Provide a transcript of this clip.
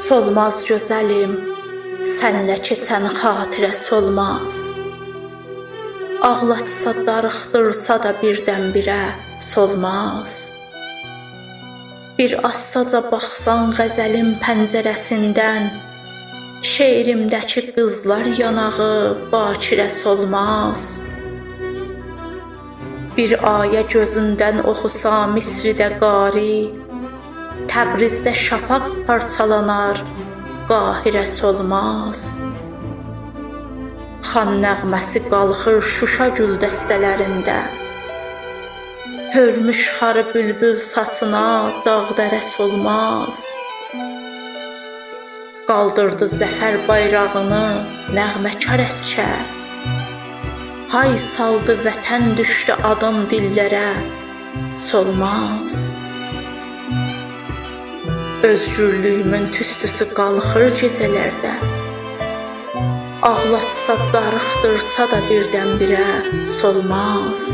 Solmaz gözəlim, sənlə keçən xatirə solmaz. Ağlatsa, darıxdırsa da birdən-birə solmaz. Bir astaca baxsan qəzəlin pəncərəsindən, şeirimdəki qızlar yanağı bakirə solmaz. Bir ayə gözündən oxusa Misridə qari, Təbrizdə şafaq parçalanar, Qahirə solmaz. Xan nəğməsi qalxır Şuşa güldəstələrində. Hörmüş xarı bülbül saçına dağ-dərə solmaz. Qaldırdı zəfər bayrağını nəğməkar əsgər. Hay saldı vətən düşdü adın dillərə, solmaz. Özgürlüyümün tüstüsü qalxır gecələrdə. Ağlatsa, darıxdırsa da birdən-birə solmaz.